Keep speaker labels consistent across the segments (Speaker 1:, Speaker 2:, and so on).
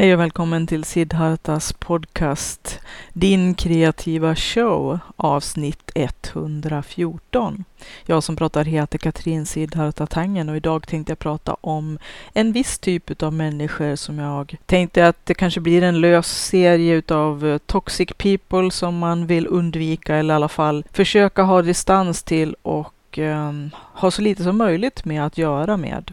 Speaker 1: Hej och välkommen till Siddhartas podcast Din kreativa show avsnitt 114. Jag som pratar heter Katrin Siddharta Tangen och idag tänkte jag prata om en viss typ av människor som jag tänkte att det kanske blir en lös serie utav eh, toxic people som man vill undvika eller i alla fall försöka ha distans till och eh, ha så lite som möjligt med att göra med.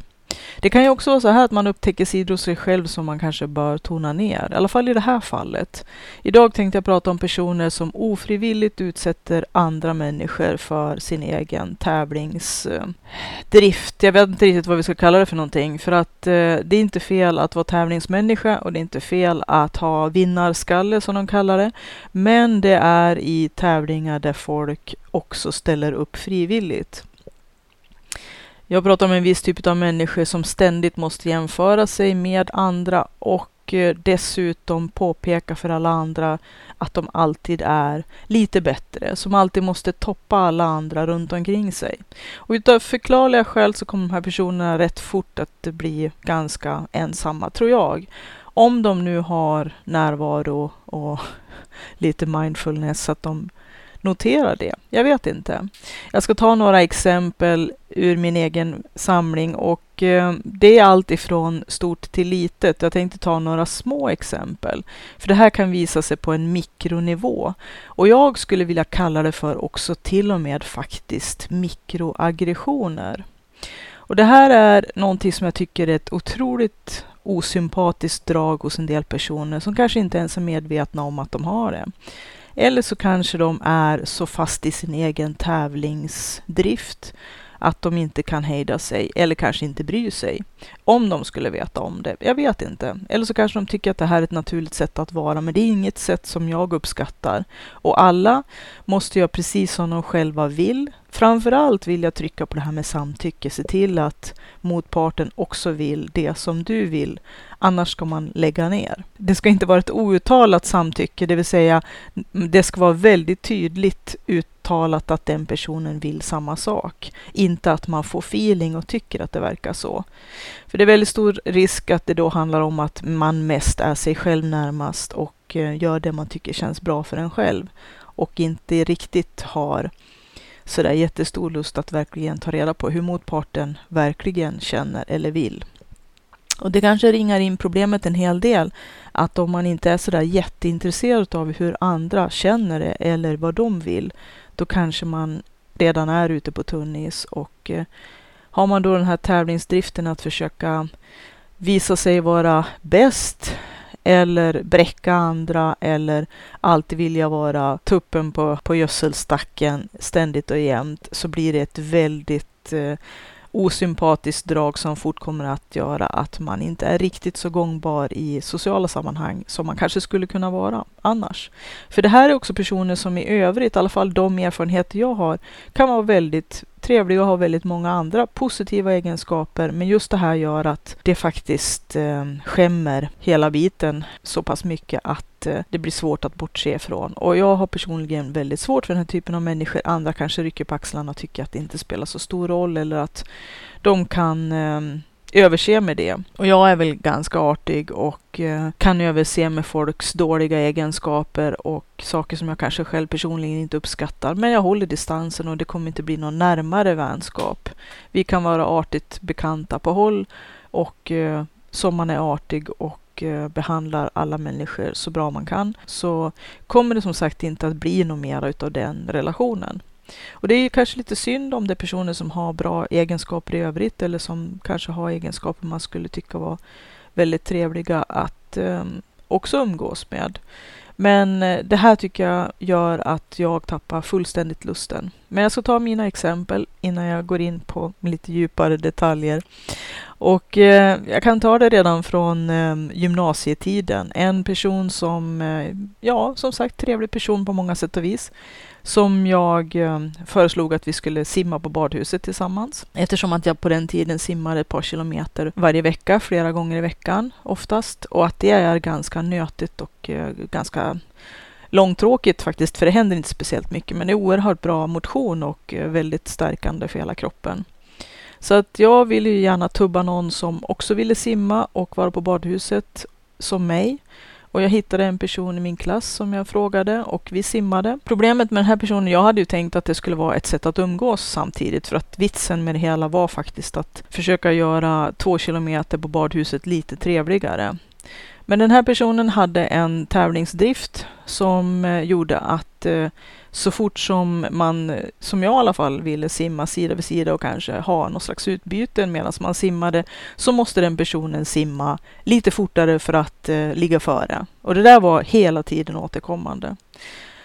Speaker 1: Det kan ju också vara så här att man upptäcker sidor hos sig själv som man kanske bör tona ner. I alla fall i det här fallet. Idag tänkte jag prata om personer som ofrivilligt utsätter andra människor för sin egen tävlingsdrift. Eh, jag vet inte riktigt vad vi ska kalla det för någonting. För att eh, det är inte fel att vara tävlingsmänniska och det är inte fel att ha vinnarskalle som de kallar det. Men det är i tävlingar där folk också ställer upp frivilligt. Jag pratar om en viss typ av människor som ständigt måste jämföra sig med andra och eh, dessutom påpeka för alla andra att de alltid är lite bättre, som alltid måste toppa alla andra runt omkring sig. Och utav förklarliga skäl så kommer de här personerna rätt fort att bli ganska ensamma, tror jag. Om de nu har närvaro och lite mindfulness, så att de notera det. Jag vet inte. Jag ska ta några exempel ur min egen samling och eh, det är allt ifrån stort till litet. Jag tänkte ta några små exempel. För det här kan visa sig på en mikronivå. Och jag skulle vilja kalla det för också till och med faktiskt mikroaggressioner. Och det här är någonting som jag tycker är ett otroligt osympatiskt drag hos en del personer som kanske inte ens är medvetna om att de har det. Eller så kanske de är så fast i sin egen tävlingsdrift att de inte kan hejda sig eller kanske inte bryr sig. Om de skulle veta om det. Jag vet inte. Eller så kanske de tycker att det här är ett naturligt sätt att vara, men det är inget sätt som jag uppskattar. Och alla måste göra precis som de själva vill. Framförallt vill jag trycka på det här med samtycke. Se till att motparten också vill det som du vill. Annars ska man lägga ner. Det ska inte vara ett outtalat samtycke, det vill säga det ska vara väldigt tydligt uttalat att den personen vill samma sak. Inte att man får feeling och tycker att det verkar så. För det är väldigt stor risk att det då handlar om att man mest är sig själv närmast och eh, gör det man tycker känns bra för en själv och inte riktigt har sådär jättestor lust att verkligen ta reda på hur motparten verkligen känner eller vill. Och det kanske ringar in problemet en hel del, att om man inte är sådär jätteintresserad av hur andra känner det eller vad de vill, då kanske man redan är ute på tunnis och eh, har man då den här tävlingsdriften att försöka visa sig vara bäst eller bräcka andra eller alltid vilja vara tuppen på, på gödselstacken ständigt och jämt så blir det ett väldigt eh, osympatiskt drag som fort kommer att göra att man inte är riktigt så gångbar i sociala sammanhang som man kanske skulle kunna vara annars. För det här är också personer som i övrigt, i alla fall de erfarenheter jag har, kan vara väldigt trevliga och ha väldigt många andra positiva egenskaper. Men just det här gör att det faktiskt eh, skämmer hela biten så pass mycket att Eh, det blir svårt att bortse ifrån. Och jag har personligen väldigt svårt för den här typen av människor. Andra kanske rycker på axlarna och tycker att det inte spelar så stor roll eller att de kan eh, överse med det. Och jag är väl ganska artig och eh, kan överse med folks dåliga egenskaper och saker som jag kanske själv personligen inte uppskattar. Men jag håller distansen och det kommer inte bli någon närmare vänskap. Vi kan vara artigt bekanta på håll och som man är artig och och eh, behandlar alla människor så bra man kan så kommer det som sagt inte att bli något mera utav den relationen. Och det är kanske lite synd om det är personer som har bra egenskaper i övrigt eller som kanske har egenskaper man skulle tycka var väldigt trevliga att ehm, också umgås med. Men eh, det här tycker jag gör att jag tappar fullständigt lusten. Men jag ska ta mina exempel innan jag går in på lite djupare detaljer. Och eh, jag kan ta det redan från eh, gymnasietiden. En person som, eh, ja, som sagt, trevlig person på många sätt och vis som jag eh, föreslog att vi skulle simma på badhuset tillsammans. Eftersom att jag på den tiden simmade ett par kilometer varje vecka, flera gånger i veckan oftast. Och att det är ganska nötigt och eh, ganska långtråkigt faktiskt, för det händer inte speciellt mycket. Men det är oerhört bra motion och eh, väldigt stärkande för hela kroppen. Så att jag ville ju gärna tubba någon som också ville simma och vara på badhuset som mig. Och jag hittade en person i min klass som jag frågade och vi simmade. Problemet med den här personen, jag hade ju tänkt att det skulle vara ett sätt att umgås samtidigt för att vitsen med det hela var faktiskt att försöka göra två kilometer på badhuset lite trevligare. Men den här personen hade en tävlingsdrift som eh, gjorde att eh, så fort som man, som jag i alla fall, ville simma sida vid sida och kanske ha något slags utbyte medan man simmade, så måste den personen simma lite fortare för att eh, ligga före. Och det där var hela tiden återkommande.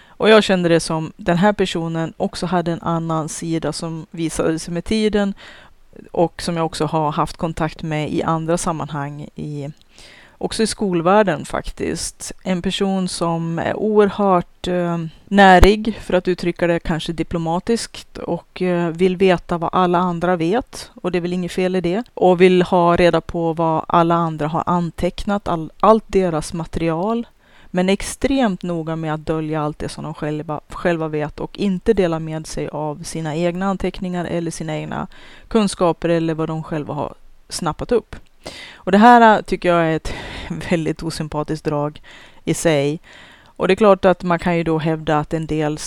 Speaker 1: Och jag kände det som den här personen också hade en annan sida som visade sig med tiden och som jag också har haft kontakt med i andra sammanhang i också i skolvärlden faktiskt. En person som är oerhört eh, närig, för att uttrycka det kanske diplomatiskt, och eh, vill veta vad alla andra vet. Och det är väl inget fel i det. Och vill ha reda på vad alla andra har antecknat, all, allt deras material. Men är extremt noga med att dölja allt det som de själva, själva vet och inte dela med sig av sina egna anteckningar eller sina egna kunskaper eller vad de själva har snappat upp. Och det här tycker jag är ett väldigt osympatiskt drag i sig. Och det är klart att man kan ju då hävda att en del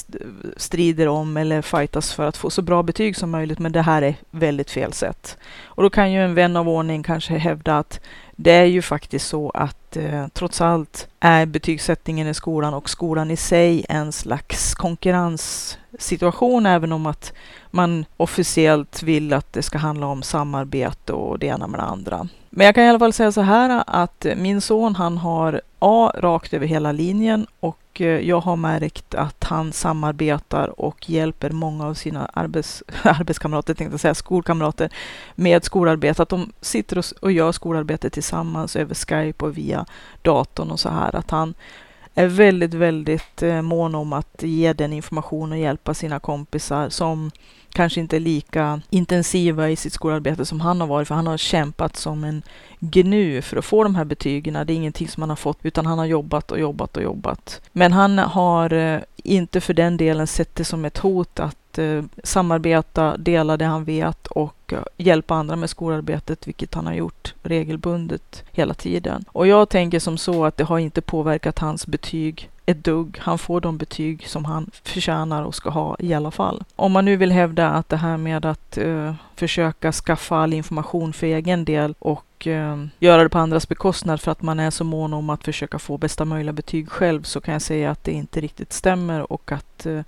Speaker 1: strider om eller fightas för att få så bra betyg som möjligt, men det här är väldigt fel sätt. Och då kan ju en vän av ordning kanske hävda att det är ju faktiskt så att eh, trots allt är betygssättningen i skolan och skolan i sig en slags konkurrenssituation, även om att man officiellt vill att det ska handla om samarbete och det ena med det andra. Men jag kan i alla fall säga så här att min son han har A rakt över hela linjen och och eh, jag har märkt att han samarbetar och hjälper många av sina arbets, arbetskamrater, tänkte säga, skolkamrater med skolarbete. Att de sitter och, och gör skolarbete tillsammans över Skype och via datorn och så här. Att han är väldigt, väldigt eh, mån om att ge den information och hjälpa sina kompisar som kanske inte är lika intensiva i sitt skolarbete som han har varit, för han har kämpat som en gnu för att få de här betygen. Det är ingenting som han har fått, utan han har jobbat och jobbat och jobbat. Men han har eh, inte för den delen sett det som ett hot att eh, samarbeta, dela det han vet och eh, hjälpa andra med skolarbetet, vilket han har gjort regelbundet hela tiden. Och jag tänker som så att det har inte påverkat hans betyg ett dugg. Han får de betyg som han förtjänar och ska ha i alla fall. Om man nu vill hävda att det här med att eh, försöka skaffa all information för egen del och eh, göra det på andras bekostnad för att man är så mån om att försöka få bästa möjliga betyg själv så kan jag säga att det inte riktigt stämmer och att eh,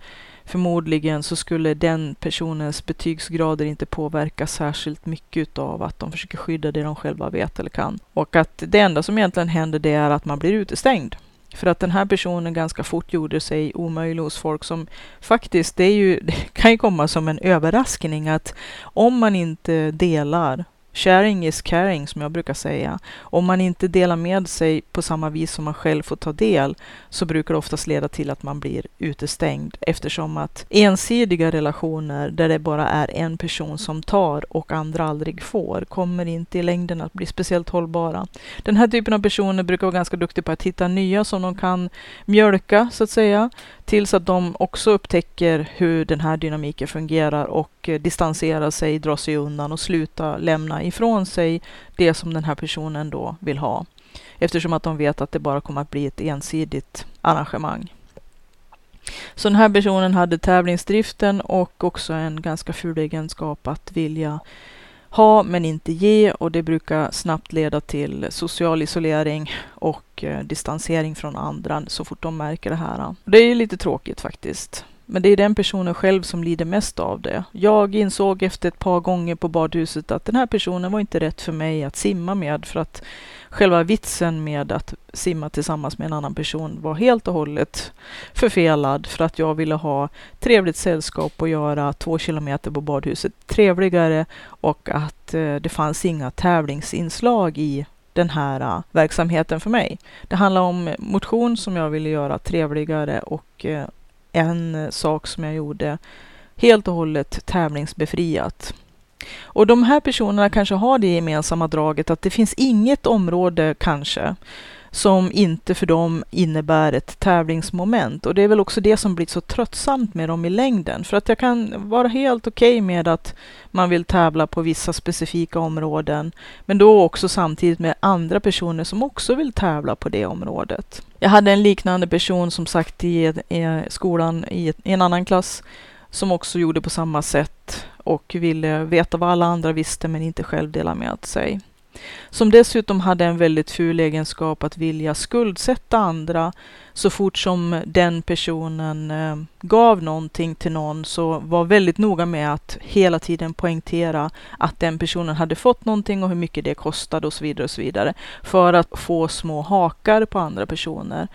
Speaker 1: förmodligen så skulle den personens betygsgrader inte påverkas särskilt mycket av att de försöker skydda det de själva vet eller kan. Och att det enda som egentligen händer det är att man blir utestängd. För att den här personen ganska fort gjorde sig omöjlig hos folk som faktiskt, det, är ju, det kan ju komma som en överraskning att om man inte delar Sharing is caring, som jag brukar säga. Om man inte delar med sig på samma vis som man själv får ta del, så brukar det oftast leda till att man blir utestängd, eftersom att ensidiga relationer där det bara är en person som tar och andra aldrig får, kommer inte i längden att bli speciellt hållbara. Den här typen av personer brukar vara ganska duktiga på att hitta nya som de kan mjölka, så att säga, tills att de också upptäcker hur den här dynamiken fungerar och eh, distanserar sig, drar sig undan och slutar lämna ifrån sig det som den här personen då vill ha. Eftersom att de vet att det bara kommer att bli ett ensidigt arrangemang. Så den här personen hade tävlingsdriften och också en ganska ful egenskap att vilja ha men inte ge och det brukar snabbt leda till social isolering och eh, distansering från andra så fort de märker det här. Det är lite tråkigt faktiskt. Men det är den personen själv som lider mest av det. Jag insåg efter ett par gånger på badhuset att den här personen var inte rätt för mig att simma med för att själva vitsen med att simma tillsammans med en annan person var helt och hållet förfelad för att jag ville ha trevligt sällskap och göra två kilometer på badhuset trevligare och att eh, det fanns inga tävlingsinslag i den här eh, verksamheten för mig. Det handlar om motion som jag ville göra trevligare och eh, en eh, sak som jag gjorde helt och hållet tävlingsbefriat. Och de här personerna kanske har det gemensamma draget att det finns inget område kanske som inte för dem innebär ett tävlingsmoment. Och det är väl också det som blir så tröttsamt med dem i längden. För att jag kan vara helt okej okay med att man vill tävla på vissa specifika områden, men då också samtidigt med andra personer som också vill tävla på det området. Jag hade en liknande person som sagt i, i skolan i, i en annan klass som också gjorde på samma sätt och ville veta vad alla andra visste men inte själv dela med sig. Som dessutom hade en väldigt ful egenskap att vilja skuldsätta andra. Så fort som den personen eh, gav någonting till någon så var väldigt noga med att hela tiden poängtera att den personen hade fått någonting och hur mycket det kostade och så vidare och så vidare. För att få små hakar på andra personer.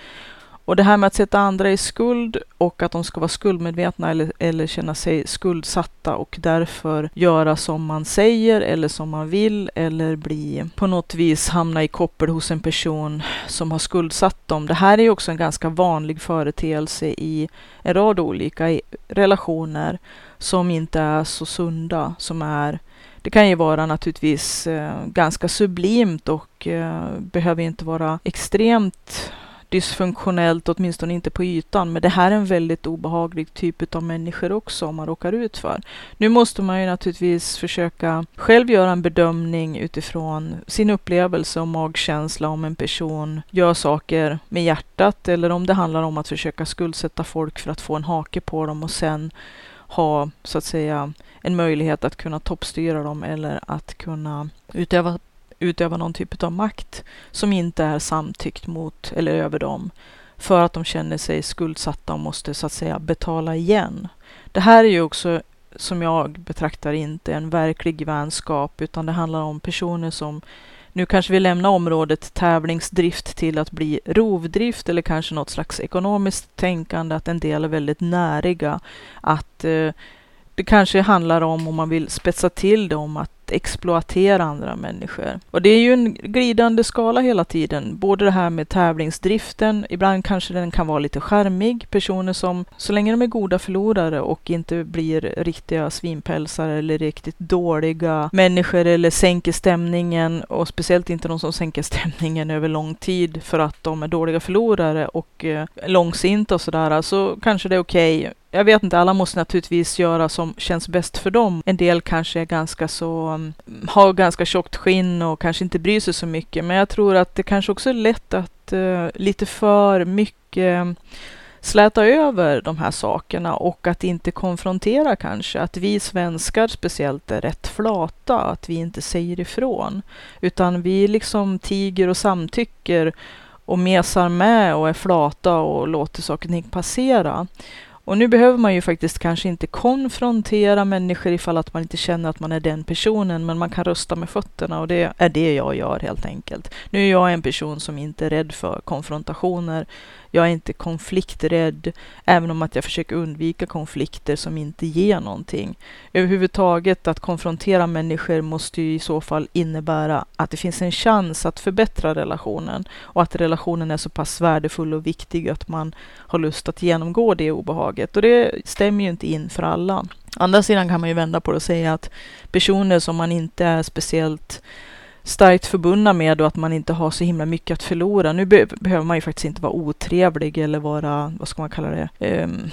Speaker 1: Och det här med att sätta andra i skuld och att de ska vara skuldmedvetna eller, eller känna sig skuldsatta och därför göra som man säger eller som man vill eller bli på något vis hamna i koppel hos en person som har skuldsatt dem. Det här är också en ganska vanlig företeelse i en rad olika relationer som inte är så sunda, som är det kan ju vara naturligtvis eh, ganska sublimt och eh, behöver inte vara extremt dysfunktionellt, åtminstone inte på ytan. Men det här är en väldigt obehaglig typ av människor också om man råkar ut för. Nu måste man ju naturligtvis försöka själv göra en bedömning utifrån sin upplevelse och magkänsla om en person gör saker med hjärtat eller om det handlar om att försöka skuldsätta folk för att få en hake på dem och sen ha så att säga en möjlighet att kunna toppstyra dem eller att kunna utöva utöva någon typ av makt som inte är samtyckt mot eller över dem för att de känner sig skuldsatta och måste så att säga betala igen. Det här är ju också som jag betraktar inte en verklig vänskap utan det handlar om personer som nu kanske vill lämna området tävlingsdrift till att bli rovdrift eller kanske något slags ekonomiskt tänkande, att en del är väldigt näriga. Att eh, det kanske handlar om, om man vill spetsa till det, om att exploatera andra människor. Och det är ju en glidande skala hela tiden. Både det här med tävlingsdriften, ibland kanske den kan vara lite skärmig. Personer som, så länge de är goda förlorare och inte blir riktiga svinpälsar eller riktigt dåliga människor eller sänker stämningen och speciellt inte de som sänker stämningen över lång tid för att de är dåliga förlorare och eh, långsinta och sådär, så kanske det är okej. Okay jag vet inte, alla måste naturligtvis göra som känns bäst för dem. En del kanske är ganska så, mm, har ganska tjockt skinn och kanske inte bryr sig så mycket. Men jag tror att det kanske också är lätt att uh, lite för mycket mm, släta över de här sakerna och att inte konfrontera kanske. Att vi svenskar speciellt är rätt flata, att vi inte säger ifrån. Utan vi liksom tiger och samtycker och mesar med och är flata och låter saker och ting passera. Och nu behöver man ju faktiskt kanske inte konfrontera människor ifall att man inte känner att man är den personen, men man kan rösta med fötterna och det är det jag gör helt enkelt. Nu är jag en person som inte är rädd för konfrontationer. Jag är inte konflikträdd, även om att jag försöker undvika konflikter som inte ger någonting. Överhuvudtaget att konfrontera människor måste ju i så fall innebära att det finns en chans att förbättra relationen och att relationen är så pass värdefull och viktig att man har lust att genomgå det obehaget. Och det stämmer ju inte in för alla. Andra sidan kan man ju vända på det och säga att personer som man inte är speciellt starkt förbundna med och att man inte har så himla mycket att förlora. Nu be behöver man ju faktiskt inte vara otrevlig eller vara, vad ska man kalla det, um,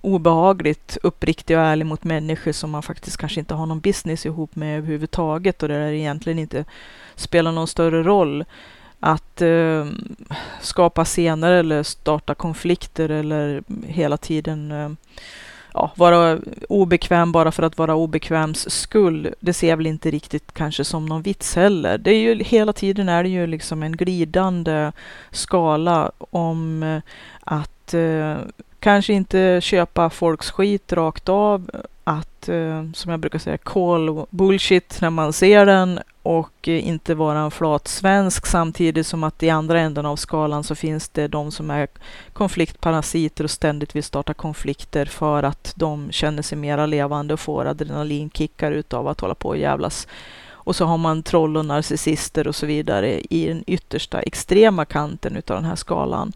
Speaker 1: obehagligt uppriktig och ärlig mot människor som man faktiskt kanske inte har någon business ihop med överhuvudtaget och där det egentligen inte spelar någon större roll att eh, skapa scener eller starta konflikter eller hela tiden eh, ja, vara obekväm bara för att vara obekväms skull, det ser jag väl inte riktigt kanske som någon vits heller. Det är ju hela tiden är det ju liksom en glidande skala om eh, att eh, kanske inte köpa folks skit rakt av, att eh, som jag brukar säga call bullshit när man ser den och eh, inte vara en flat svensk samtidigt som att i andra änden av skalan så finns det de som är konfliktparasiter och ständigt vill starta konflikter för att de känner sig mera levande och får adrenalinkickar utav att hålla på och jävlas. Och så har man troll och narcissister och så vidare i den yttersta extrema kanten utav den här skalan.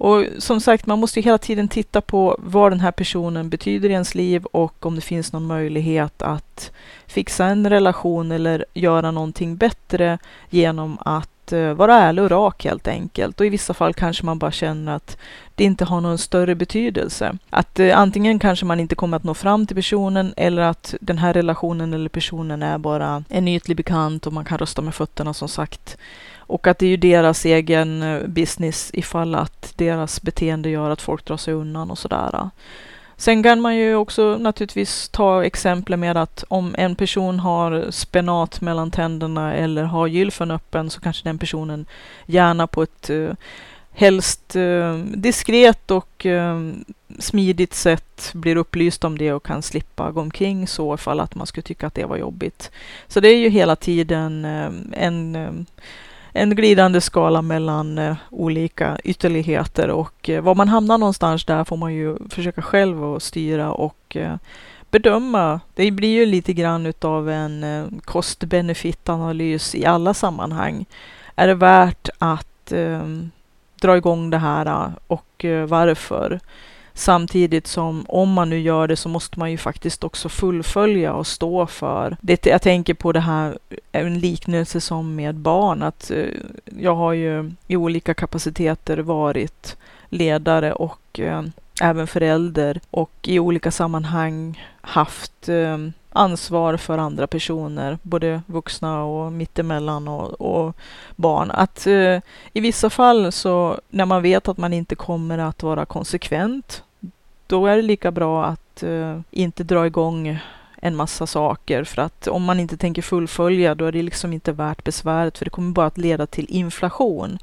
Speaker 1: Och som sagt, man måste hela tiden titta på vad den här personen betyder i ens liv och om det finns någon möjlighet att fixa en relation eller göra någonting bättre genom att eh, vara ärlig och rak helt enkelt. Och i vissa fall kanske man bara känner att det inte har någon större betydelse. Att eh, antingen kanske man inte kommer att nå fram till personen eller att den här relationen eller personen är bara en ytlig bekant och man kan rösta med fötterna som sagt. Och att det är ju deras egen eh, business ifall att deras beteende gör att folk drar sig undan och sådär. Sen kan man ju också naturligtvis ta exempel med att om en person har spenat mellan tänderna eller har gylfen öppen så kanske den personen gärna på ett eh, helst eh, diskret och smidigt sätt blir upplyst om det och kan slippa gå omkring så ifall att man skulle tycka att det var jobbigt. Så det är ju hela tiden en en glidande skala mellan eh, olika ytterligheter och eh, var man hamnar någonstans där får man ju försöka själv att styra och eh, bedöma. Det blir ju lite grann utav en eh, cost-benefit-analys i alla sammanhang. Är det värt att dra igång det här och varför? Samtidigt som om man nu gör det så måste man ju faktiskt också fullfölja och stå för det. Jag tänker på det här, en liknelse som med barn, att eh, jag har ju i olika kapaciteter varit ledare och eh, även förälder och i olika sammanhang haft eh, ansvar för andra personer, både vuxna och mittemellan och, och barn. Att eh, i vissa fall så när man vet att man inte kommer att vara konsekvent, då är det lika bra att eh, inte dra igång en massa saker för att om man inte tänker fullfölja då är det liksom inte värt besväret för det kommer bara att leda till inflation.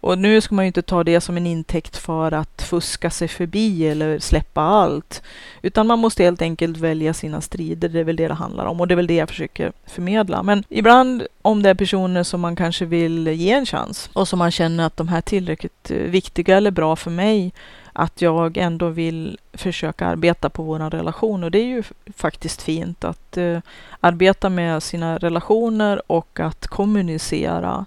Speaker 1: Och nu ska man ju inte ta det som en intäkt för att fuska sig förbi eller släppa allt. Utan man måste helt enkelt välja sina strider, det är väl det det handlar om. Och det är väl det jag försöker förmedla. Men ibland om det är personer som man kanske vill ge en chans och som man känner att de här är tillräckligt eh, viktiga eller bra för mig att jag ändå vill försöka arbeta på vår relation och det är ju faktiskt fint att uh, arbeta med sina relationer och att kommunicera.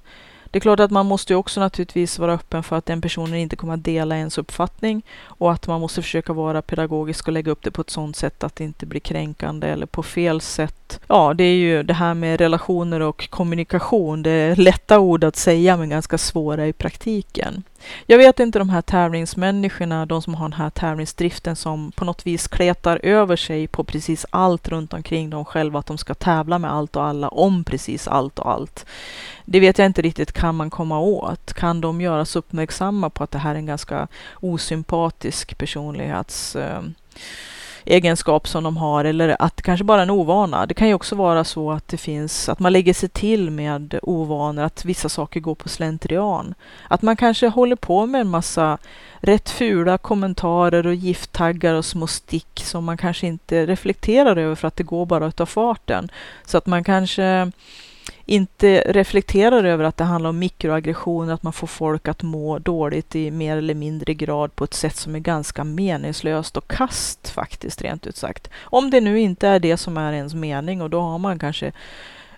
Speaker 1: Det är klart att man måste också naturligtvis vara öppen för att den personen inte kommer att dela ens uppfattning och att man måste försöka vara pedagogisk och lägga upp det på ett sådant sätt att det inte blir kränkande eller på fel sätt. Ja, det är ju det här med relationer och kommunikation. Det är lätta ord att säga men ganska svåra i praktiken. Jag vet inte de här tävlingsmänniskorna, de som har den här tävlingsdriften som på något vis kletar över sig på precis allt runt omkring dem själva, att de ska tävla med allt och alla om precis allt och allt. Det vet jag inte riktigt, kan man komma åt? Kan de göras uppmärksamma på att det här är en ganska osympatisk personlighets eh, egenskap som de har eller att kanske bara en ovana. Det kan ju också vara så att det finns, att man lägger sig till med ovanor, att vissa saker går på slentrian. Att man kanske håller på med en massa rätt fula kommentarer och gifttaggar och små stick som man kanske inte reflekterar över för att det går bara utav farten. Så att man kanske inte reflekterar över att det handlar om mikroaggressioner, att man får folk att må dåligt i mer eller mindre grad på ett sätt som är ganska meningslöst och kast faktiskt, rent ut sagt. Om det nu inte är det som är ens mening och då har man kanske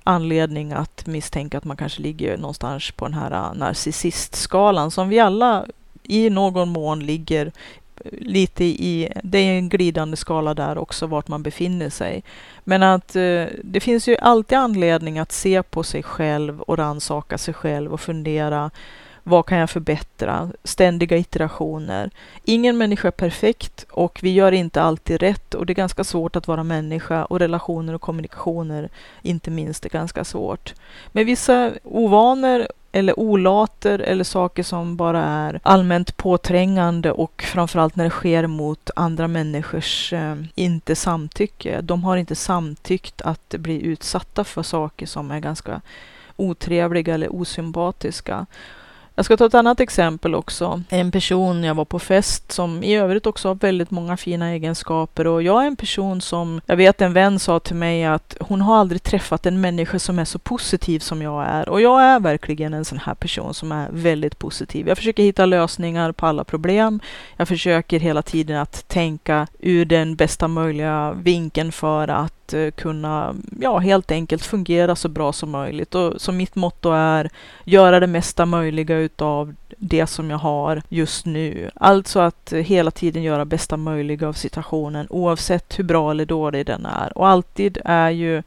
Speaker 1: anledning att misstänka att man kanske ligger någonstans på den här äh, narcissistskalan som vi alla i någon mån ligger lite i, det är en glidande skala där också vart man befinner sig. Men att eh, det finns ju alltid anledning att se på sig själv och ransaka sig själv och fundera vad kan jag förbättra? Ständiga iterationer. Ingen människa är perfekt och vi gör inte alltid rätt och det är ganska svårt att vara människa och relationer och kommunikationer inte minst är ganska svårt. Men vissa ovanor eller olater eller saker som bara är allmänt påträngande och framförallt när det sker mot andra människors eh, inte samtycke. De har inte samtyckt att bli utsatta för saker som är ganska otrevliga eller osympatiska. Jag ska ta ett annat exempel också. En person jag var på fest som i övrigt också har väldigt många fina egenskaper och jag är en person som, jag vet en vän sa till mig att hon har aldrig träffat en människa som är så positiv som jag är och jag är verkligen en sån här person som är väldigt positiv. Jag försöker hitta lösningar på alla problem. Jag försöker hela tiden att tänka ur den bästa möjliga vinkeln för att att eh, kunna, ja, helt enkelt fungera så bra som möjligt. Och så mitt motto är göra det mesta möjliga utav det som jag har just nu. Alltså att hela tiden göra bästa möjliga av situationen oavsett hur bra eller dålig den är. Och alltid är ju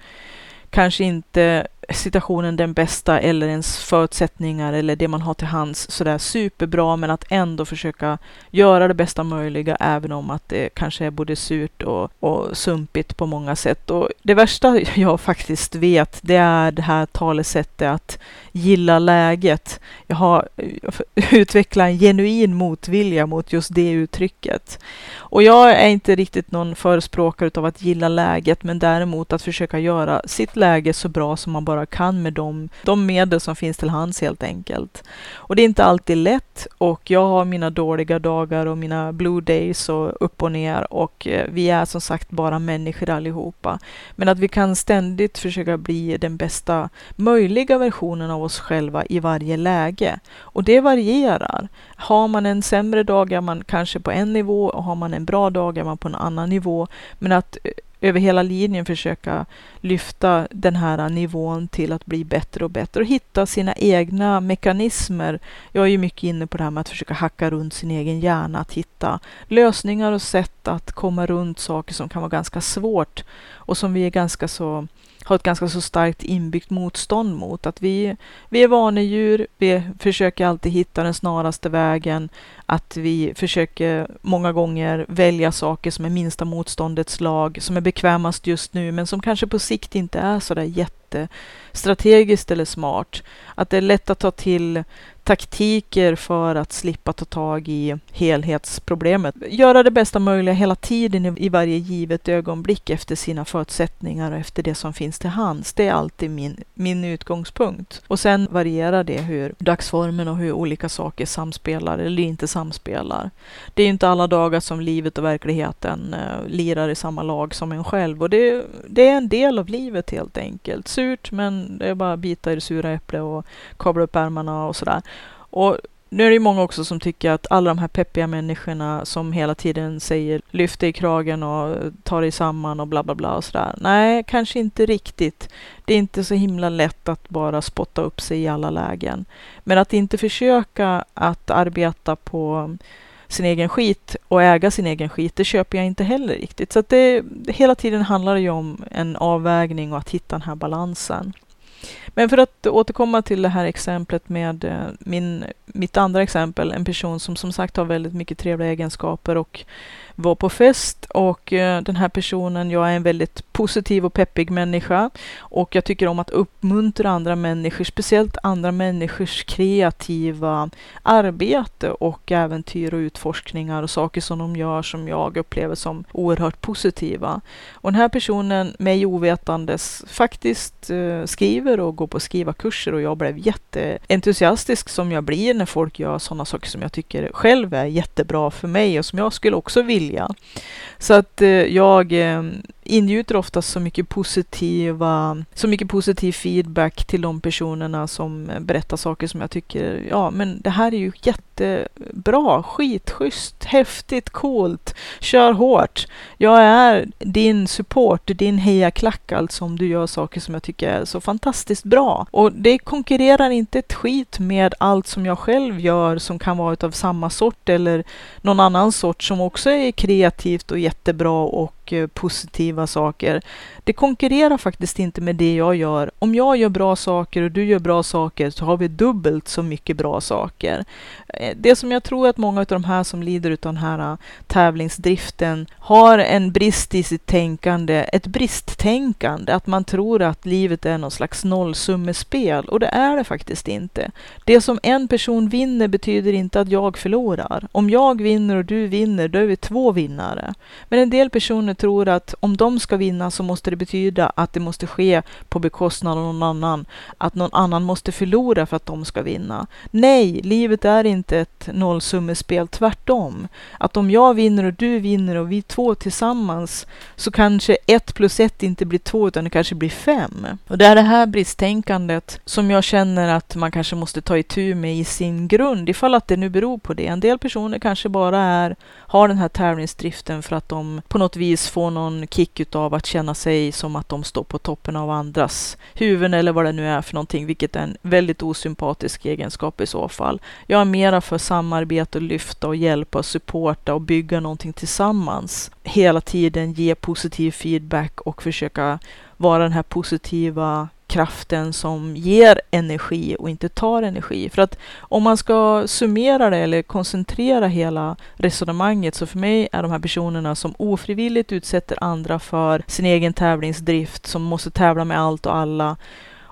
Speaker 1: kanske inte situationen den bästa eller ens förutsättningar eller det man har till hands sådär superbra men att ändå försöka göra det bästa möjliga även om att det kanske är både surt och, och sumpigt på många sätt. Och det värsta jag faktiskt vet det är det här talesättet att gilla läget. Jag har utvecklat en genuin motvilja mot just det uttrycket. Och jag är inte riktigt någon förespråkare av att gilla läget men däremot att försöka göra sitt läge så bra som man bara kan med de, de medel som finns till hands helt enkelt. Och det är inte alltid lätt och jag har mina dåliga dagar och mina blue days och upp och ner och eh, vi är som sagt bara människor allihopa. Men att vi kan ständigt försöka bli den bästa möjliga versionen av oss själva i varje läge. Och det varierar. Har man en sämre dag är man kanske på en nivå och har man en bra dag är man på en annan nivå. Men att eh, över hela linjen försöka lyfta den här nivån till att bli bättre och bättre och hitta sina egna mekanismer. Jag är ju mycket inne på det här med att försöka hacka runt sin egen hjärna, att hitta lösningar och sätt att komma runt saker som kan vara ganska svårt och som vi är ganska så har ett ganska så starkt inbyggt motstånd mot. Att vi, vi är vanedjur, vi försöker alltid hitta den snaraste vägen, att vi försöker många gånger välja saker som är minsta motståndets lag, som är bekvämast just nu, men som kanske på sikt inte är så där jättestrategiskt eller smart. Att det är lätt att ta till taktiker för att slippa ta tag i helhetsproblemet. Göra det bästa möjliga hela tiden i varje givet ögonblick efter sina förutsättningar och efter det som finns till hands. Det är alltid min, min utgångspunkt. Och sen varierar det hur dagsformen och hur olika saker samspelar eller inte samspelar. Det är inte alla dagar som livet och verkligheten eh, lirar i samma lag som en själv och det, det är en del av livet helt enkelt. Surt men det är bara att bita i det sura äpplet och kavla upp ärmarna och sådär. Och nu är det ju många också som tycker att alla de här peppiga människorna som hela tiden säger lyft dig i kragen och ta dig samman och bla bla bla och sådär. Nej, kanske inte riktigt. Det är inte så himla lätt att bara spotta upp sig i alla lägen. Men att inte försöka att arbeta på sin egen skit och äga sin egen skit, det köper jag inte heller riktigt. Så att det hela tiden handlar det ju om en avvägning och att hitta den här balansen. Men för att återkomma till det här exemplet med eh, min, mitt andra exempel, en person som som sagt har väldigt mycket trevliga egenskaper och var på fest och eh, den här personen, jag är en väldigt positiv och peppig människa och jag tycker om att uppmuntra andra människor, speciellt andra människors kreativa arbete och äventyr och utforskningar och saker som de gör som jag upplever som oerhört positiva. Och den här personen, mig ovetandes, faktiskt eh, skriver och går på skrivarkurser och jag blev jätteentusiastisk som jag blir när folk gör sådana saker som jag tycker själv är jättebra för mig och som jag skulle också vilja. Så att eh, jag eh, ingjuter ofta så mycket positiva, så mycket positiv feedback till de personerna som berättar saker som jag tycker, ja men det här är ju jättebra, skitschysst, häftigt, coolt, kör hårt. Jag är din support, din hejaklack alltså om du gör saker som jag tycker är så fantastiskt bra. Och det konkurrerar inte ett skit med allt som jag själv gör som kan vara av samma sort eller någon annan sort som också är kreativt och jättebra och eh, positivt positiva saker. Det konkurrerar faktiskt inte med det jag gör. Om jag gör bra saker och du gör bra saker så har vi dubbelt så mycket bra saker. Eh, det som jag tror att många av de här som lider av den här eh, tävlingsdriften har en brist i sitt tänkande, ett bristtänkande, att man tror att livet är någon slags nollsummespel och det är det faktiskt inte. Det som en person vinner betyder inte att jag förlorar. Om jag vinner och du vinner, då är vi två vinnare. Men en del personer tror att om de ska vinna så måste det betyda att det måste ske på bekostnad av någon annan. Att någon annan måste förlora för att de ska vinna. Nej, livet är inte ett nollsummespel, tvärtom. Att om jag vinner och du vinner och vi två tillsammans så kanske ett plus ett inte blir två utan det kanske blir fem. Och det är det här bristtänkandet som jag känner att man kanske måste ta itu med i sin grund, ifall att det nu beror på det. En del personer kanske bara är, har den här tävlingsdriften för att de på något vis får någon kick utav att känna sig som att de står på toppen av andras huvuden eller vad det nu är för någonting, vilket är en väldigt osympatisk egenskap i så fall. Jag är mera för samarbete, och lyfta och hjälpa och supporta och bygga någonting tillsammans. Hela tiden ge positiv feedback och försöka vara den här positiva kraften som ger energi och inte tar energi. För att om man ska summera det eller koncentrera hela resonemanget så för mig är de här personerna som ofrivilligt utsätter andra för sin egen tävlingsdrift, som måste tävla med allt och alla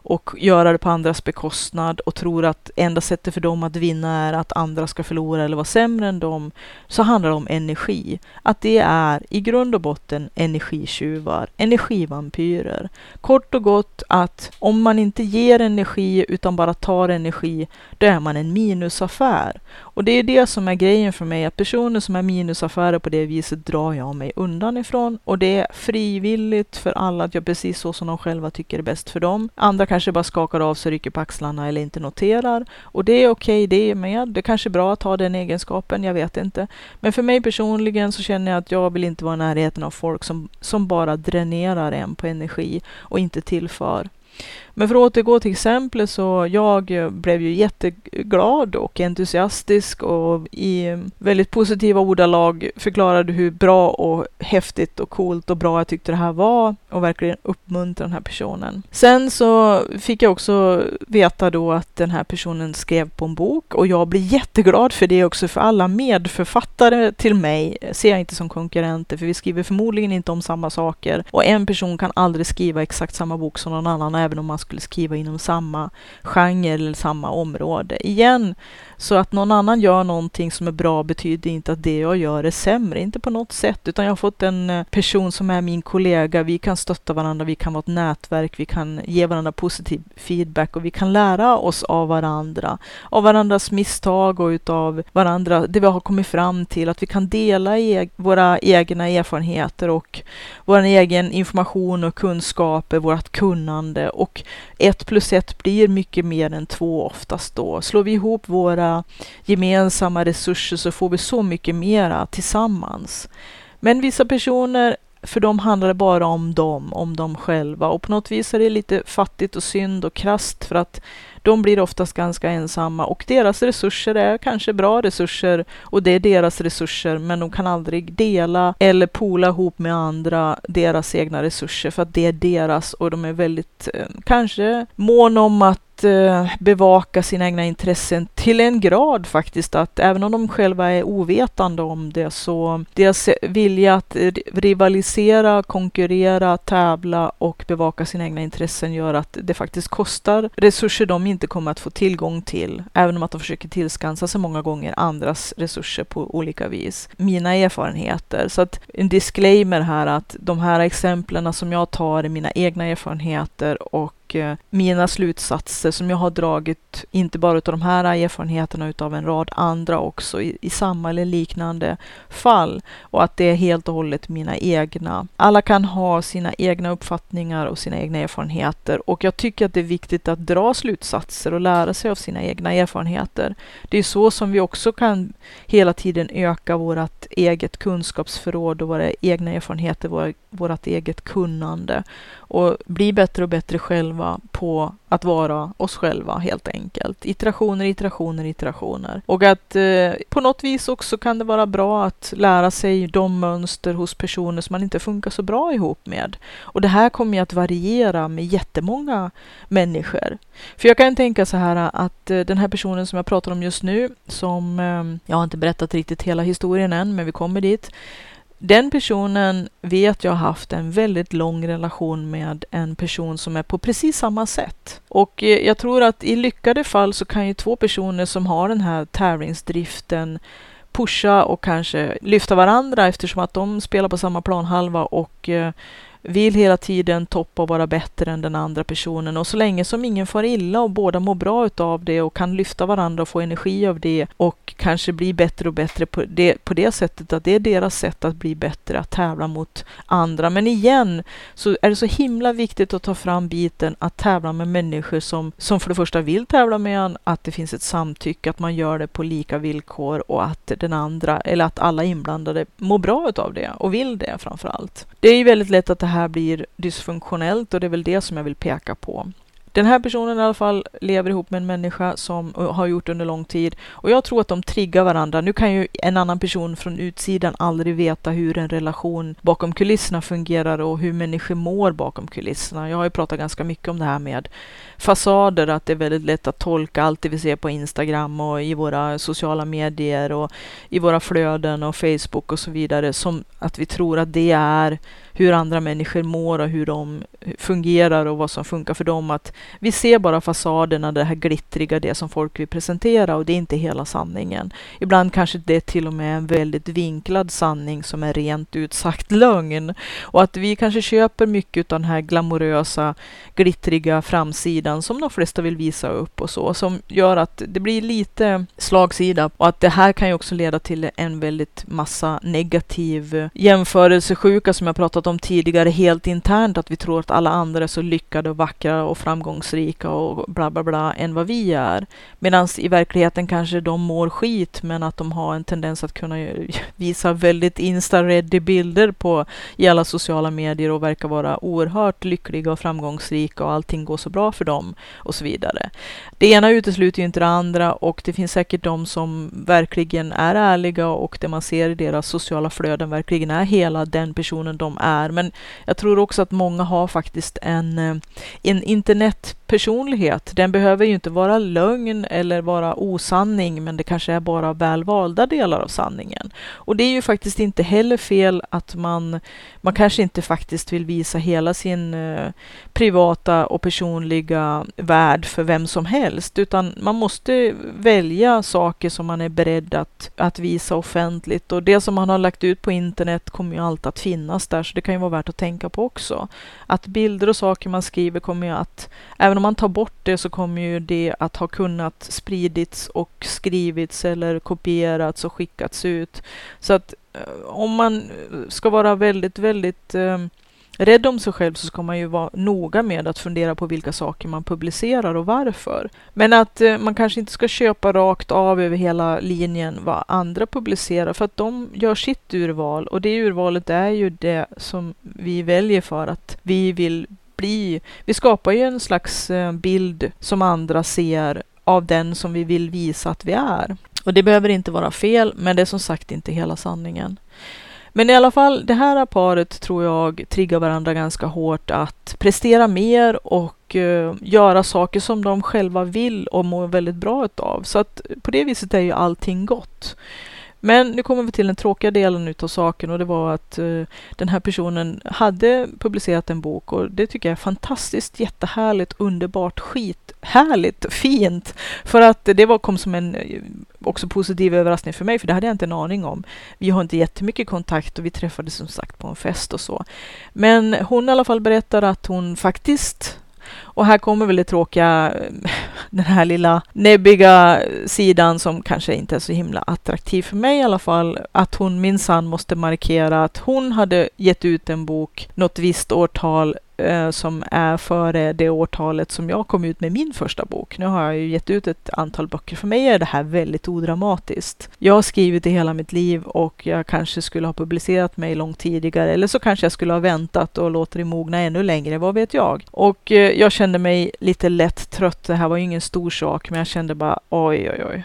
Speaker 1: och göra det på andras bekostnad och tror att enda sättet för dem att vinna är att andra ska förlora eller vara sämre än dem, så handlar det om energi. Att det är i grund och botten energitjuvar, energivampyrer. Kort och gott att om man inte ger energi utan bara tar energi, då är man en minusaffär. Och det är det som är grejen för mig, att personer som är minusaffärer på det viset drar jag mig undan ifrån. Och det är frivilligt för alla att göra precis så som de själva tycker är bäst för dem. Andra kanske bara skakar av sig, rycker på axlarna eller inte noterar. Och det är okej okay, det med. Det är kanske är bra att ha den egenskapen, jag vet inte. Men för mig personligen så känner jag att jag vill inte vara i närheten av folk som, som bara dränerar en på energi och inte tillför. Men för att återgå till exemplet så jag blev ju jätteglad och entusiastisk och i väldigt positiva ordalag förklarade hur bra och häftigt och coolt och bra jag tyckte det här var och verkligen uppmuntra den här personen. Sen så fick jag också veta då att den här personen skrev på en bok och jag blir jätteglad för det också för alla medförfattare till mig ser jag inte som konkurrenter för vi skriver förmodligen inte om samma saker och en person kan aldrig skriva exakt samma bok som någon annan även om man skulle skriva inom samma genre eller samma område. Igen, så att någon annan gör någonting som är bra betyder inte att det jag gör är sämre, inte på något sätt, utan jag har fått en eh, person som är min kollega. Vi kan stötta varandra, vi kan vara ett nätverk, vi kan ge varandra positiv feedback och vi kan lära oss av varandra, av varandras misstag och utav varandra, det vi har kommit fram till, att vi kan dela e våra egna erfarenheter och vår egen information och kunskaper, vårt kunnande och ett plus ett blir mycket mer än två oftast då. Slår vi ihop våra gemensamma resurser så får vi så mycket mera tillsammans. Men vissa personer för dem handlar det bara om dem, om dem själva. Och på något vis är det lite fattigt och synd och krast för att de blir oftast ganska ensamma och deras resurser är kanske bra resurser och det är deras resurser men de kan aldrig dela eller pola ihop med andra deras egna resurser för att det är deras och de är väldigt eh, kanske mån om att Eh, bevaka sina egna intressen till en grad faktiskt att även om de själva är ovetande om det så deras vilja att rivalisera, konkurrera, tävla och bevaka sina egna intressen gör att det faktiskt kostar resurser de inte kommer att få tillgång till, även om att de försöker tillskansa sig många gånger andras resurser på olika vis. Mina erfarenheter. Så att en disclaimer här att de här exemplen som jag tar är mina egna erfarenheter och Eh, mina slutsatser som jag har dragit, inte bara av de här erfarenheterna utav en rad andra också i, i samma eller liknande fall. Och att det är helt och hållet mina egna. Alla kan ha sina egna uppfattningar och sina egna erfarenheter och jag tycker att det är viktigt att dra slutsatser och lära sig av sina egna erfarenheter. Det är så som vi också kan hela tiden öka vårt eget kunskapsförråd och våra egna erfarenheter, våra, vårt eget kunnande och bli bättre och bättre själva på att vara oss själva helt enkelt. Iterationer, iterationer, iterationer. Och att eh, på något vis också kan det vara bra att lära sig de mönster hos personer som man inte funkar så bra ihop med. Och det här kommer ju att variera med jättemånga människor. För jag kan tänka så här att eh, den här personen som jag pratar om just nu, som eh, jag har inte berättat riktigt hela historien än, men vi kommer dit. Den personen vet jag har haft en väldigt lång relation med en person som är på precis samma sätt. Och eh, jag tror att i lyckade fall så kan ju två personer som har den här tävlingsdriften pusha och kanske lyfta varandra eftersom att de spelar på samma planhalva och eh, vill hela tiden toppa och vara bättre än den andra personen. Och så länge som ingen far illa och båda mår bra utav det och kan lyfta varandra och få energi av det och kanske bli bättre och bättre på det, på det sättet att det är deras sätt att bli bättre, att tävla mot andra. Men igen så är det så himla viktigt att ta fram biten att tävla med människor som, som för det första vill tävla med en, att det finns ett samtycke, att man gör det på lika villkor och att den andra, eller att alla inblandade mår bra utav det och vill det framför allt. Det är ju väldigt lätt att det här här blir dysfunktionellt och det är väl det som jag vill peka på. Den här personen i alla fall lever ihop med en människa som har gjort under lång tid och jag tror att de triggar varandra. Nu kan ju en annan person från utsidan aldrig veta hur en relation bakom kulisserna fungerar och hur människor mår bakom kulisserna. Jag har ju pratat ganska mycket om det här med fasader, att det är väldigt lätt att tolka allt det vi ser på Instagram och i våra sociala medier och i våra flöden och Facebook och så vidare som att vi tror att det är hur andra människor mår och hur de fungerar och vad som funkar för dem. Att vi ser bara fasaderna, det här glittriga, det som folk vill presentera och det är inte hela sanningen. Ibland kanske det är till och med en väldigt vinklad sanning som är rent ut sagt lögn. Och att vi kanske köper mycket av den här glamorösa, glittriga framsidan som de flesta vill visa upp och så, som gör att det blir lite slagsida och att det här kan ju också leda till en väldigt massa negativ jämförelsesjuka som jag pratat pratat om tidigare helt internt, att vi tror att alla andra är så lyckade och vackra och framgångsrika och bla bla bla än vad vi är. Medan i verkligheten kanske de mår skit, men att de har en tendens att kunna visa väldigt insta-ready bilder på i alla sociala medier och verkar vara oerhört lyckliga och framgångsrika och allting går så bra för dem och så vidare. Det ena utesluter ju inte det andra och det finns säkert de som verkligen är ärliga och det man ser i deras sociala flöden verkligen är hela den personen de är. Men jag tror också att många har faktiskt en, eh, internet personlighet. Den behöver ju inte vara lögn eller vara osanning, men det kanske är bara välvalda delar av sanningen. Och det är ju faktiskt inte heller fel att man, man kanske inte faktiskt vill visa hela sin eh, privata och personliga värld för vem som helst, utan man måste välja saker som man är beredd att, att visa offentligt. Och det som man har lagt ut på internet kommer ju alltid att finnas där, så det kan ju vara värt att tänka på också. Att bilder och saker man skriver kommer ju att, även om man tar bort det så kommer ju det att ha kunnat spridits och skrivits eller kopierats och skickats ut. Så att eh, om man eh, ska vara väldigt, väldigt eh, rädd om sig själv så ska man ju vara noga med att fundera på vilka saker man publicerar och varför. Men att eh, man kanske inte ska köpa rakt av över hela linjen vad andra publicerar för att de gör sitt urval och det urvalet är ju det som vi väljer för att vi vill bli. Vi skapar ju en slags eh, bild som andra ser av den som vi vill visa att vi är. Och det behöver inte vara fel, men det är som sagt inte hela sanningen. Men i alla fall, det här paret tror jag triggar varandra ganska hårt att prestera mer och uh, göra saker som de själva vill och mår väldigt bra utav. Så att på det viset är ju allting gott. Men nu kommer vi till den tråkiga delen utav saken och det var att uh, den här personen hade publicerat en bok och det tycker jag är fantastiskt, jättehärligt, underbart, skithärligt, fint. För att det var, kom som en eh, också positiv överraskning för mig, för det hade jag inte en aning om. Vi har inte jättemycket kontakt och vi träffades som sagt på en fest och så. Men hon i alla fall berättar att hon faktiskt och här kommer väl det tråkiga, eh, den här lilla näbbiga sidan som kanske inte är så himla attraktiv för mig i alla fall. Att hon minsann måste markera att hon hade gett ut en bok något visst årtal eh, som är före det årtalet som jag kom ut med min första bok. Nu har jag ju gett ut ett antal böcker. För mig är det här väldigt odramatiskt. Jag har skrivit i hela mitt liv och jag kanske skulle ha publicerat mig långt tidigare eller så kanske jag skulle ha väntat och låtit det mogna ännu längre, vad vet jag? Och eh, jag kände mig lite lätt trött. Det här var ju ingen stor sak, men jag kände bara oj, oj, oj.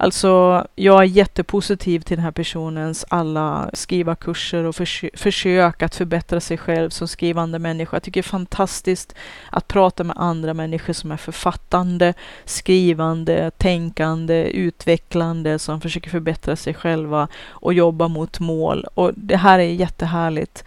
Speaker 1: Alltså, jag är jättepositiv till den här personens alla skrivarkurser och förs försök att förbättra sig själv som skrivande människa. Jag tycker det är fantastiskt att prata med andra människor som är författande, skrivande, tänkande, utvecklande, som försöker förbättra sig själva och jobba mot mål. Och det här är jättehärligt.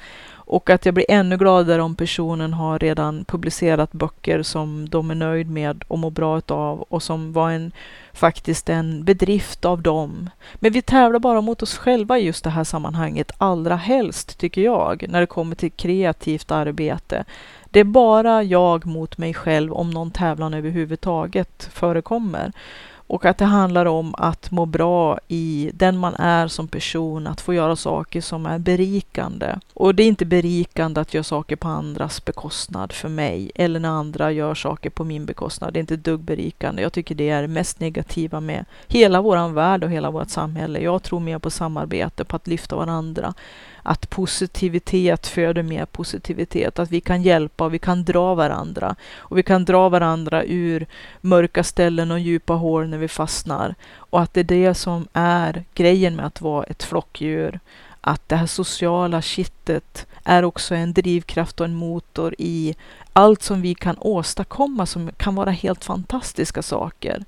Speaker 1: Och att jag blir ännu gladare om personen har redan publicerat böcker som de är nöjd med och mår bra av och som var en faktiskt en bedrift av dem. Men vi tävlar bara mot oss själva i just det här sammanhanget, allra helst tycker jag, när det kommer till kreativt arbete. Det är bara jag mot mig själv om någon tävlan överhuvudtaget förekommer. Och att det handlar om att må bra i den man är som person, att få göra saker som är berikande. Och det är inte berikande att göra saker på andras bekostnad för mig, eller när andra gör saker på min bekostnad. Det är inte dugg berikande. Jag tycker det är det mest negativa med hela vår värld och hela vårt samhälle. Jag tror mer på samarbete, på att lyfta varandra att positivitet föder mer positivitet, att vi kan hjälpa och vi kan dra varandra. Och vi kan dra varandra ur mörka ställen och djupa hål när vi fastnar. Och att det är det som är grejen med att vara ett flockdjur. Att det här sociala kittet är också en drivkraft och en motor i allt som vi kan åstadkomma som kan vara helt fantastiska saker.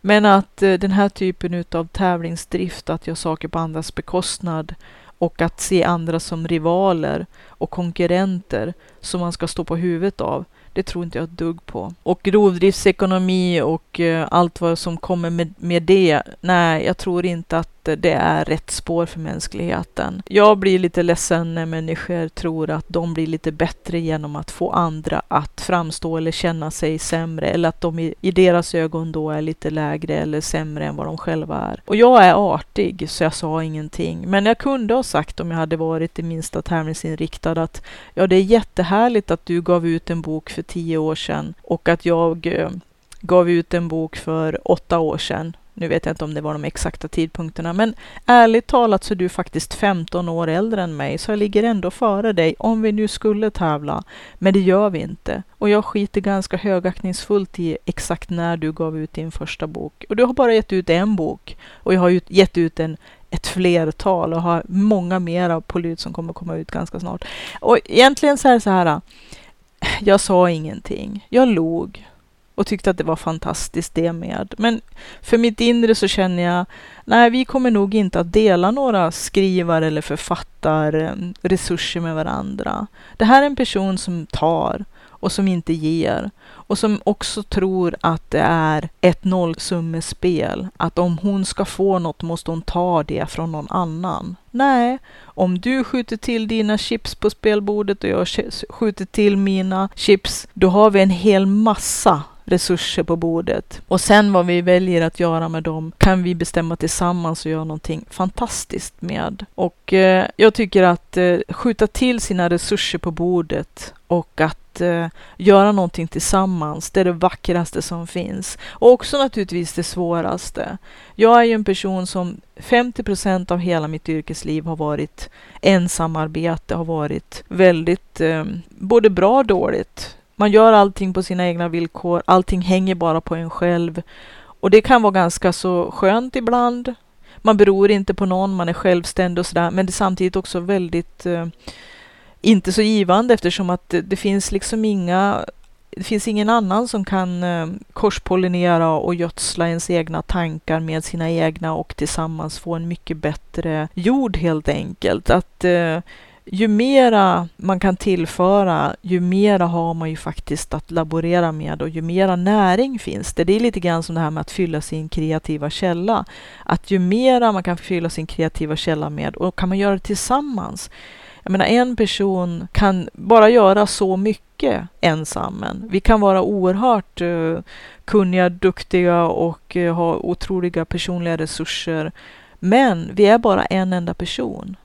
Speaker 1: Men att eh, den här typen av tävlingsdrift, att göra saker på andras bekostnad och att se andra som rivaler och konkurrenter som man ska stå på huvudet av, det tror inte jag ett dugg på. Och rovdriftsekonomi och eh, allt vad som kommer med, med det, nej, jag tror inte att det är rätt spår för mänskligheten. Jag blir lite ledsen när människor tror att de blir lite bättre genom att få andra att framstå eller känna sig sämre eller att de i, i deras ögon då är lite lägre eller sämre än vad de själva är. Och jag är artig så jag sa ingenting. Men jag kunde ha sagt om jag hade varit det minsta tävlingsinriktad att ja, det är jättehärligt att du gav ut en bok för tio år sedan och att jag eh, gav ut en bok för åtta år sedan nu vet jag inte om det var de exakta tidpunkterna, men ärligt talat så är du faktiskt 15 år äldre än mig, så jag ligger ändå före dig om vi nu skulle tävla. Men det gör vi inte. Och jag skiter ganska högaktningsfullt i exakt när du gav ut din första bok. Och du har bara gett ut en bok och jag har gett ut en ett flertal och har många mera på lut som kommer komma ut ganska snart. Och egentligen så är det så här. Jag sa ingenting. Jag log och tyckte att det var fantastiskt det med. Men för mitt inre så känner jag, nej, vi kommer nog inte att dela några skrivar eller författarresurser mm, med varandra. Det här är en person som tar och som inte ger och som också tror att det är ett nollsummespel. Att om hon ska få något måste hon ta det från någon annan. Nej, om du skjuter till dina chips på spelbordet och jag skjuter till mina chips, då har vi en hel massa resurser på bordet. Och sen vad vi väljer att göra med dem kan vi bestämma tillsammans och göra någonting fantastiskt med. Och eh, jag tycker att eh, skjuta till sina resurser på bordet och att eh, göra någonting tillsammans, det är det vackraste som finns. Och också naturligtvis det svåraste. Jag är ju en person som 50 procent av hela mitt yrkesliv har varit ensamarbete, har varit väldigt eh, både bra och dåligt. Man gör allting på sina egna villkor. Allting hänger bara på en själv. Och det kan vara ganska så skönt ibland. Man beror inte på någon, man är självständig och sådär. Men det är samtidigt också väldigt eh, inte så givande eftersom att det, det, finns liksom inga det finns ingen annan som kan eh, korspollinera och gödsla ens egna tankar med sina egna och tillsammans få en mycket bättre jord helt enkelt. Att eh, ju mera man kan tillföra, ju mera har man ju faktiskt att laborera med och ju mera näring finns det. Det är lite grann som det här med att fylla sin kreativa källa. Att ju mera man kan fylla sin kreativa källa med och kan man göra det tillsammans. Jag menar, en person kan bara göra så mycket ensam. Vi kan vara oerhört uh, kunniga, duktiga och uh, ha otroliga personliga resurser. Men vi är bara en enda person.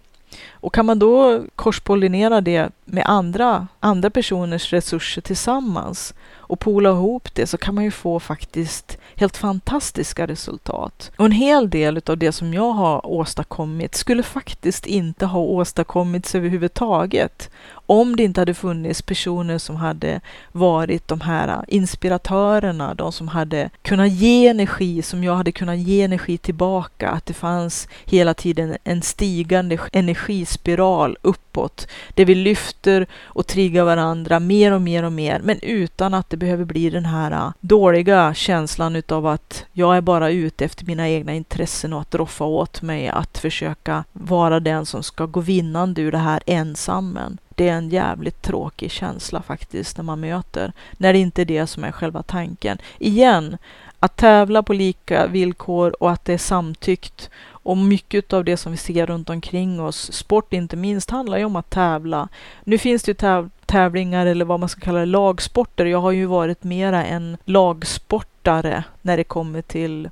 Speaker 1: Och kan man då korspollinera det med andra, andra personers resurser tillsammans? Och pola ihop det så kan man ju få faktiskt helt fantastiska resultat. Och en hel del av det som jag har åstadkommit skulle faktiskt inte ha åstadkommits överhuvudtaget om det inte hade funnits personer som hade varit de här inspiratörerna, de som hade kunnat ge energi, som jag hade kunnat ge energi tillbaka, att det fanns hela tiden en stigande energispiral uppåt, där vi lyfter och triggar varandra mer och mer och mer, men utan att det behöver bli den här äh, dåliga känslan utav att jag är bara ute efter mina egna intressen och att roffa åt mig, att försöka vara den som ska gå vinnande ur det här ensammen det är en jävligt tråkig känsla faktiskt när man möter, när det inte är det som är själva tanken. Igen, att tävla på lika villkor och att det är samtyckt och mycket av det som vi ser runt omkring oss, sport inte minst, handlar ju om att tävla. Nu finns det ju täv tävlingar eller vad man ska kalla det, lagsporter. Jag har ju varit mera en lagsportare när det kommer till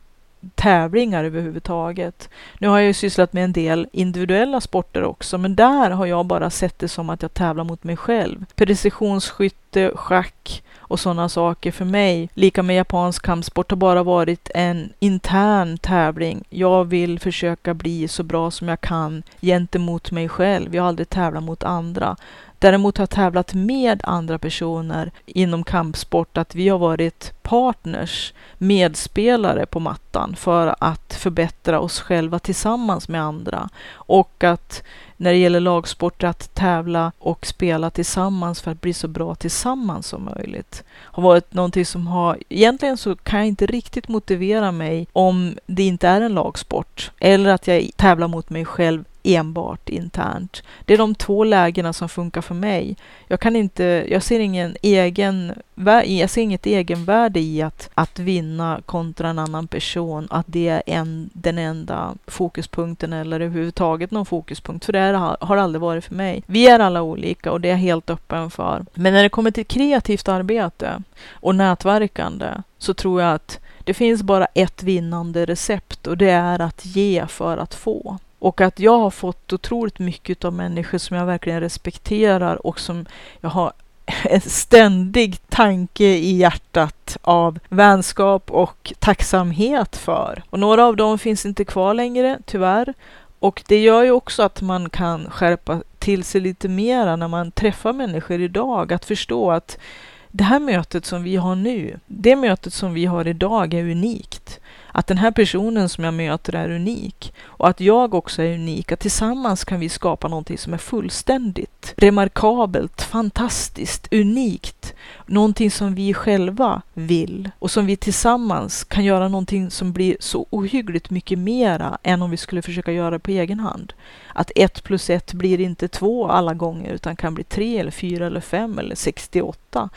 Speaker 1: tävlingar överhuvudtaget. Nu har jag ju sysslat med en del individuella sporter också, men där har jag bara sett det som att jag tävlar mot mig själv. Precisionsskytte, schack och sådana saker för mig, lika med japansk kampsport, har bara varit en intern tävling. Jag vill försöka bli så bra som jag kan gentemot mig själv. Jag har aldrig tävlat mot andra. Däremot har tävlat med andra personer inom kampsport, att vi har varit partners, medspelare på mattan för att förbättra oss själva tillsammans med andra. Och att när det gäller lagsport, att tävla och spela tillsammans för att bli så bra tillsammans som möjligt. Har varit någonting som har, egentligen så kan jag inte riktigt motivera mig om det inte är en lagsport. Eller att jag tävlar mot mig själv enbart internt. Det är de två lägena som funkar för mig. Jag kan inte, jag ser ingen egen, jag ser inget egenvärde i att, att vinna kontra en annan person, att det är en, den enda fokuspunkten eller överhuvudtaget någon fokuspunkt, för det har, har aldrig varit för mig. Vi är alla olika och det är jag helt öppen för. Men när det kommer till kreativt arbete och nätverkande så tror jag att det finns bara ett vinnande recept och det är att ge för att få. Och att jag har fått otroligt mycket av människor som jag verkligen respekterar och som jag har en ständig tanke i hjärtat av vänskap och tacksamhet för. Och några av dem finns inte kvar längre, tyvärr. Och det gör ju också att man kan skärpa till sig lite mera när man träffar människor idag. Att förstå att det här mötet som vi har nu, det mötet som vi har idag är unikt att den här personen som jag möter är unik och att jag också är unik. Att tillsammans kan vi skapa någonting som är fullständigt remarkabelt, fantastiskt, unikt. Någonting som vi själva vill och som vi tillsammans kan göra någonting som blir så ohyggligt mycket mera än om vi skulle försöka göra på egen hand. Att ett plus ett blir inte två alla gånger utan kan bli tre eller fyra eller fem eller 68.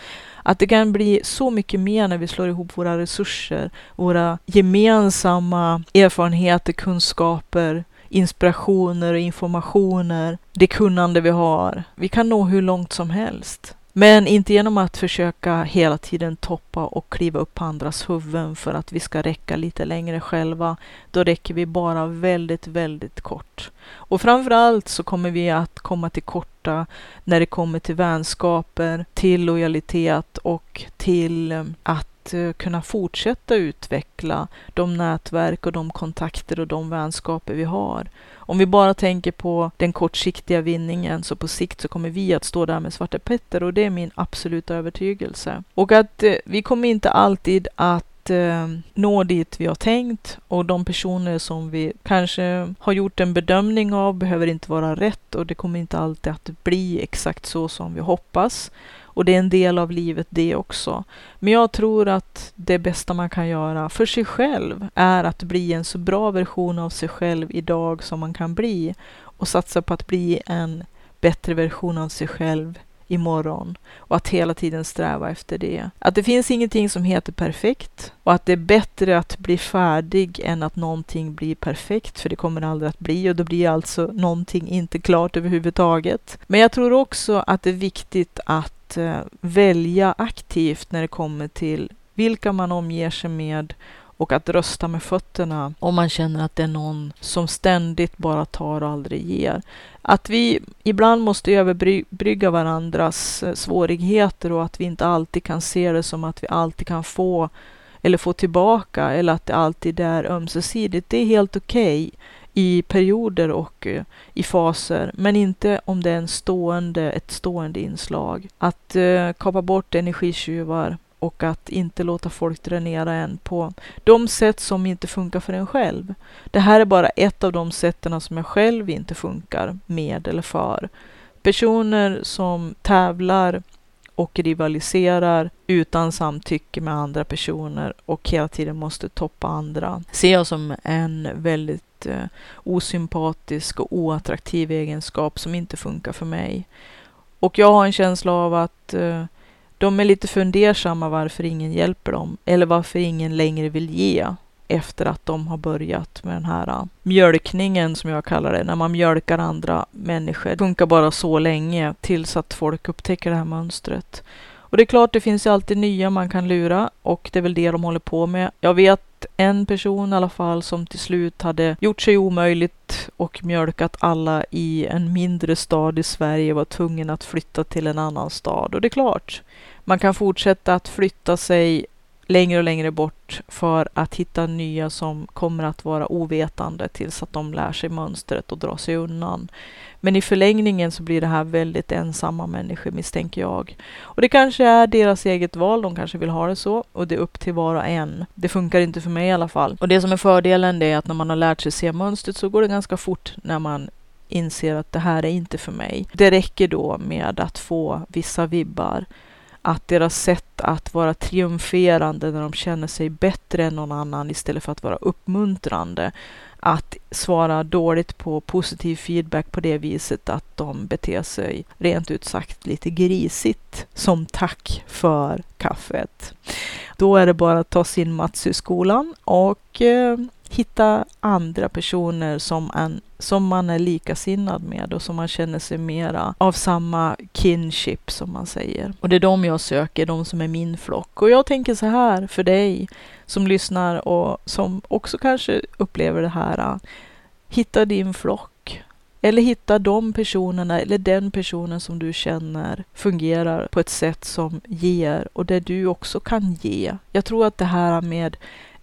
Speaker 1: Att det kan bli så mycket mer när vi slår ihop våra resurser, våra gemensamma erfarenheter, kunskaper, inspirationer och informationer, det kunnande vi har. Vi kan nå hur långt som helst. Men inte genom att försöka hela tiden toppa och kliva upp på andras huvuden för att vi ska räcka lite längre själva. Då räcker vi bara väldigt, väldigt kort. Och framförallt så kommer vi att komma till korta när det kommer till vänskaper, till lojalitet och till eh, att att eh, kunna fortsätta utveckla de nätverk och de kontakter och de vänskaper vi har. Om vi bara tänker på den kortsiktiga vinningen så på sikt så kommer vi att stå där med Svarte Petter och det är min absoluta övertygelse. Och att eh, vi kommer inte alltid att eh, nå dit vi har tänkt och de personer som vi kanske har gjort en bedömning av behöver inte vara rätt och det kommer inte alltid att bli exakt så som vi hoppas. Och det är en del av livet det också. Men jag tror att det bästa man kan göra för sig själv är att bli en så bra version av sig själv idag som man kan bli och satsa på att bli en bättre version av sig själv imorgon och att hela tiden sträva efter det. Att det finns ingenting som heter perfekt och att det är bättre att bli färdig än att någonting blir perfekt, för det kommer det aldrig att bli och då blir alltså någonting inte klart överhuvudtaget. Men jag tror också att det är viktigt att eh, välja aktivt när det kommer till vilka man omger sig med och att rösta med fötterna om man känner att det är någon som ständigt bara tar och aldrig ger. Att vi ibland måste överbrygga varandras eh, svårigheter och att vi inte alltid kan se det som att vi alltid kan få eller få tillbaka eller att det alltid är ömsesidigt. Det är helt okej. Okay i perioder och eh, i faser, men inte om det är en stående, ett stående inslag. Att eh, kapa bort energitjuvar och att inte låta folk dränera en på de sätt som inte funkar för en själv. Det här är bara ett av de sätten som jag själv inte funkar med eller för. Personer som tävlar och rivaliserar utan samtycke med andra personer och hela tiden måste toppa andra ser jag som en väldigt eh, osympatisk och oattraktiv egenskap som inte funkar för mig. Och jag har en känsla av att eh, de är lite fundersamma varför ingen hjälper dem eller varför ingen längre vill ge efter att de har börjat med den här äh, mjölkningen som jag kallar det, när man mjölkar andra människor. Det funkar bara så länge tills att folk upptäcker det här mönstret. Och det är klart, det finns ju alltid nya man kan lura och det är väl det de håller på med. Jag vet en person i alla fall som till slut hade gjort sig omöjligt och mjölkat alla i en mindre stad i Sverige var tvungen att flytta till en annan stad. Och det är klart, man kan fortsätta att flytta sig längre och längre bort för att hitta nya som kommer att vara ovetande tills att de lär sig mönstret och drar sig undan. Men i förlängningen så blir det här väldigt ensamma människor misstänker jag. Och det kanske är deras eget val, de kanske vill ha det så och det är upp till var och en. Det funkar inte för mig i alla fall. Och det som är fördelen det är att när man har lärt sig se mönstret så går det ganska fort när man inser att det här är inte för mig. Det räcker då med att få vissa vibbar att deras sätt att vara triumferande när de känner sig bättre än någon annan istället för att vara uppmuntrande. Att svara dåligt på positiv feedback på det viset att de beter sig rent ut sagt lite grisigt som tack för kaffet. Då är det bara att ta sin Matsu-skolan och eh, hitta andra personer som, en, som man är likasinnad med och som man känner sig mera av samma kinship som man säger. Och det är de jag söker, de som är min flock. Och jag tänker så här för dig som lyssnar och som också kanske upplever det här. Hitta din flock. Eller hitta de personerna eller den personen som du känner fungerar på ett sätt som ger och där du också kan ge. Jag tror att det här med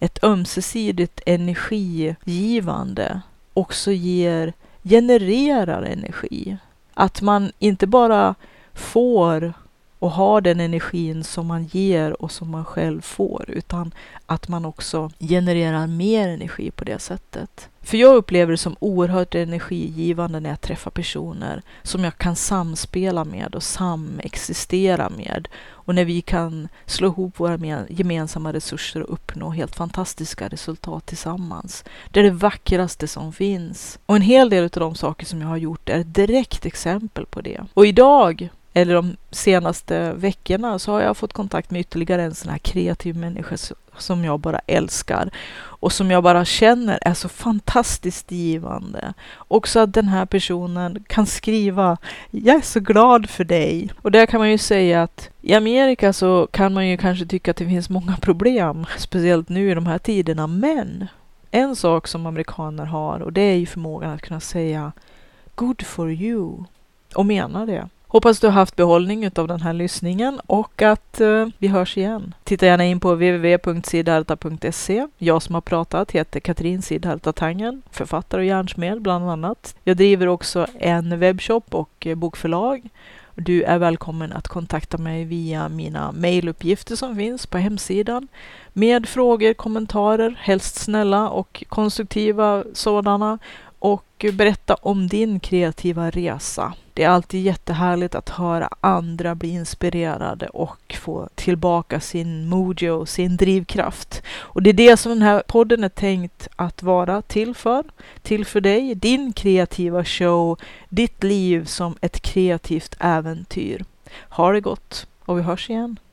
Speaker 1: ett ömsesidigt energigivande också ger, genererar energi. Att man inte bara får och har den energin som man ger och som man själv får, utan att man också genererar mer energi på det sättet. För jag upplever det som oerhört energigivande när jag träffar personer som jag kan samspela med och samexistera med. Och när vi kan slå ihop våra gemensamma resurser och uppnå helt fantastiska resultat tillsammans. Det är det vackraste som finns. Och en hel del av de saker som jag har gjort är ett direkt exempel på det. Och idag eller de senaste veckorna så har jag fått kontakt med ytterligare en sån här kreativ människa som jag bara älskar och som jag bara känner är så fantastiskt givande. Också att den här personen kan skriva Jag är så glad för dig. Och där kan man ju säga att i Amerika så kan man ju kanske tycka att det finns många problem, speciellt nu i de här tiderna. Men en sak som amerikaner har och det är ju förmågan att kunna säga Good for you och mena det. Hoppas du har haft behållning av den här lyssningen och att eh, vi hörs igen. Titta gärna in på www.siddharta.se. Jag som har pratat heter Katrin Siddharta Tangen, författare och hjärnsmed bland annat. Jag driver också en webbshop och eh, bokförlag. Du är välkommen att kontakta mig via mina mejluppgifter som finns på hemsidan med frågor, kommentarer, helst snälla och konstruktiva sådana och berätta om din kreativa resa. Det är alltid jättehärligt att höra andra bli inspirerade och få tillbaka sin mojo, sin drivkraft. Och det är det som den här podden är tänkt att vara till för. Till för dig, din kreativa show, ditt liv som ett kreativt äventyr. Ha det gott och vi hörs igen.